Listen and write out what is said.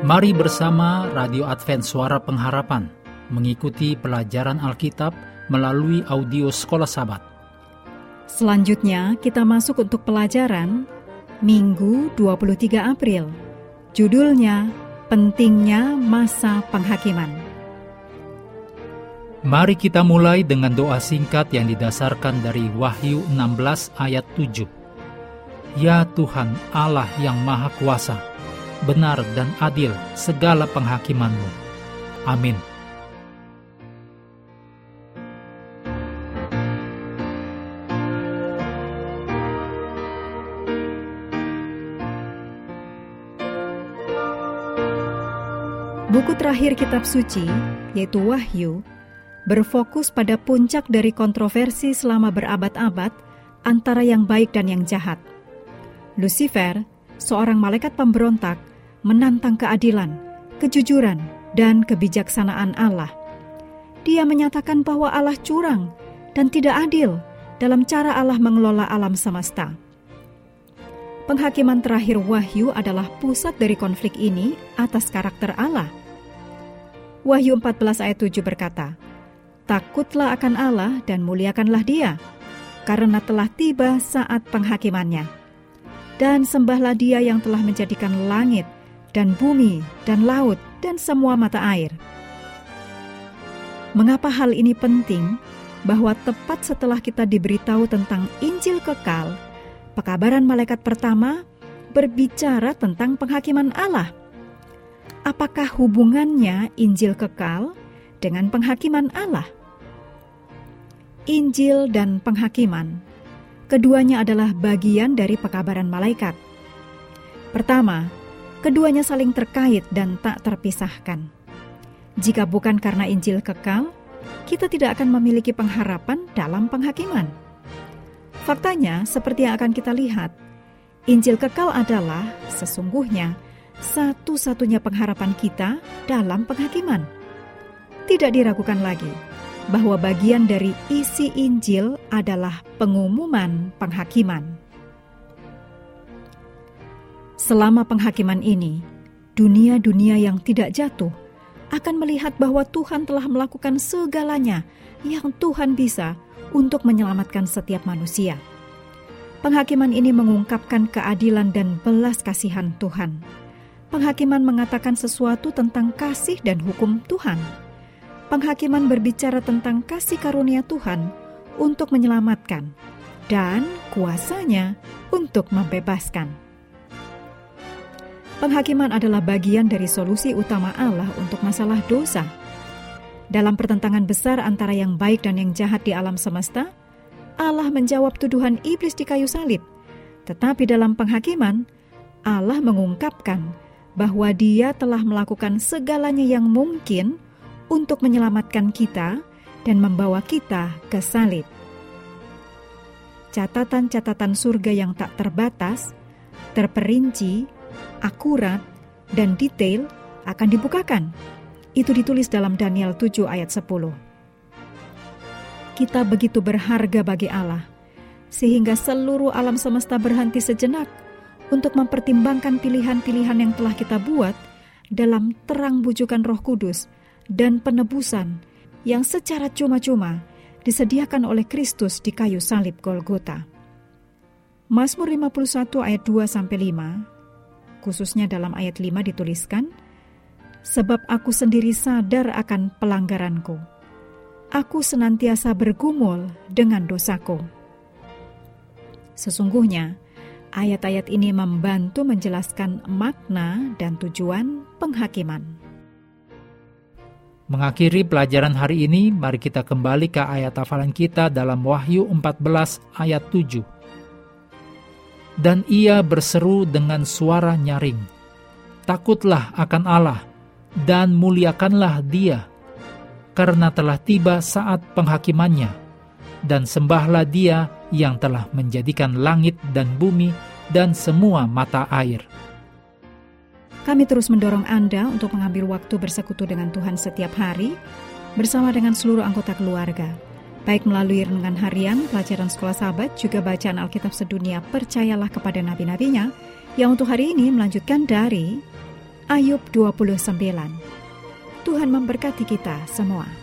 Mari bersama Radio Advent Suara Pengharapan mengikuti pelajaran Alkitab melalui audio Sekolah Sabat. Selanjutnya kita masuk untuk pelajaran Minggu 23 April. Judulnya Pentingnya Masa Penghakiman. Mari kita mulai dengan doa singkat yang didasarkan dari Wahyu 16 ayat 7. Ya Tuhan Allah yang Maha Kuasa, benar dan adil segala penghakimanmu. Amin. Buku terakhir kitab suci, yaitu Wahyu, berfokus pada puncak dari kontroversi selama berabad-abad antara yang baik dan yang jahat. Lucifer, seorang malaikat pemberontak, menantang keadilan, kejujuran, dan kebijaksanaan Allah. Dia menyatakan bahwa Allah curang dan tidak adil dalam cara Allah mengelola alam semesta. Penghakiman terakhir Wahyu adalah pusat dari konflik ini atas karakter Allah – Wahyu 14 ayat 7 berkata, Takutlah akan Allah dan muliakanlah dia, karena telah tiba saat penghakimannya. Dan sembahlah dia yang telah menjadikan langit, dan bumi, dan laut, dan semua mata air. Mengapa hal ini penting? Bahwa tepat setelah kita diberitahu tentang Injil kekal, pekabaran malaikat pertama berbicara tentang penghakiman Allah – apakah hubungannya Injil kekal dengan penghakiman Allah? Injil dan penghakiman, keduanya adalah bagian dari pekabaran malaikat. Pertama, keduanya saling terkait dan tak terpisahkan. Jika bukan karena Injil kekal, kita tidak akan memiliki pengharapan dalam penghakiman. Faktanya, seperti yang akan kita lihat, Injil kekal adalah sesungguhnya satu-satunya pengharapan kita dalam penghakiman. Tidak diragukan lagi bahwa bagian dari isi Injil adalah pengumuman penghakiman. Selama penghakiman ini, dunia-dunia yang tidak jatuh akan melihat bahwa Tuhan telah melakukan segalanya yang Tuhan bisa untuk menyelamatkan setiap manusia. Penghakiman ini mengungkapkan keadilan dan belas kasihan Tuhan Penghakiman mengatakan sesuatu tentang kasih dan hukum Tuhan. Penghakiman berbicara tentang kasih karunia Tuhan untuk menyelamatkan dan kuasanya untuk membebaskan. Penghakiman adalah bagian dari solusi utama Allah untuk masalah dosa. Dalam pertentangan besar antara yang baik dan yang jahat di alam semesta, Allah menjawab tuduhan iblis di kayu salib. Tetapi dalam penghakiman, Allah mengungkapkan bahwa Dia telah melakukan segalanya yang mungkin untuk menyelamatkan kita dan membawa kita ke salib. Catatan-catatan surga yang tak terbatas, terperinci, akurat, dan detail akan dibukakan. Itu ditulis dalam Daniel 7 ayat 10. Kita begitu berharga bagi Allah, sehingga seluruh alam semesta berhenti sejenak untuk mempertimbangkan pilihan-pilihan yang telah kita buat dalam terang bujukan Roh Kudus dan penebusan yang secara cuma-cuma disediakan oleh Kristus di kayu salib Golgota. Mazmur 51 ayat 2 sampai 5, khususnya dalam ayat 5 dituliskan, Sebab aku sendiri sadar akan pelanggaranku. Aku senantiasa bergumul dengan dosaku. Sesungguhnya, Ayat-ayat ini membantu menjelaskan makna dan tujuan penghakiman. Mengakhiri pelajaran hari ini, mari kita kembali ke ayat hafalan kita dalam Wahyu 14 ayat 7. Dan ia berseru dengan suara nyaring, Takutlah akan Allah, dan muliakanlah dia, karena telah tiba saat penghakimannya, dan sembahlah dia yang telah menjadikan langit dan bumi dan semua mata air. Kami terus mendorong Anda untuk mengambil waktu bersekutu dengan Tuhan setiap hari bersama dengan seluruh anggota keluarga, baik melalui renungan harian, pelajaran sekolah sahabat, juga bacaan Alkitab sedunia, percayalah kepada nabi-nabinya, yang untuk hari ini melanjutkan dari Ayub 29. Tuhan memberkati kita semua.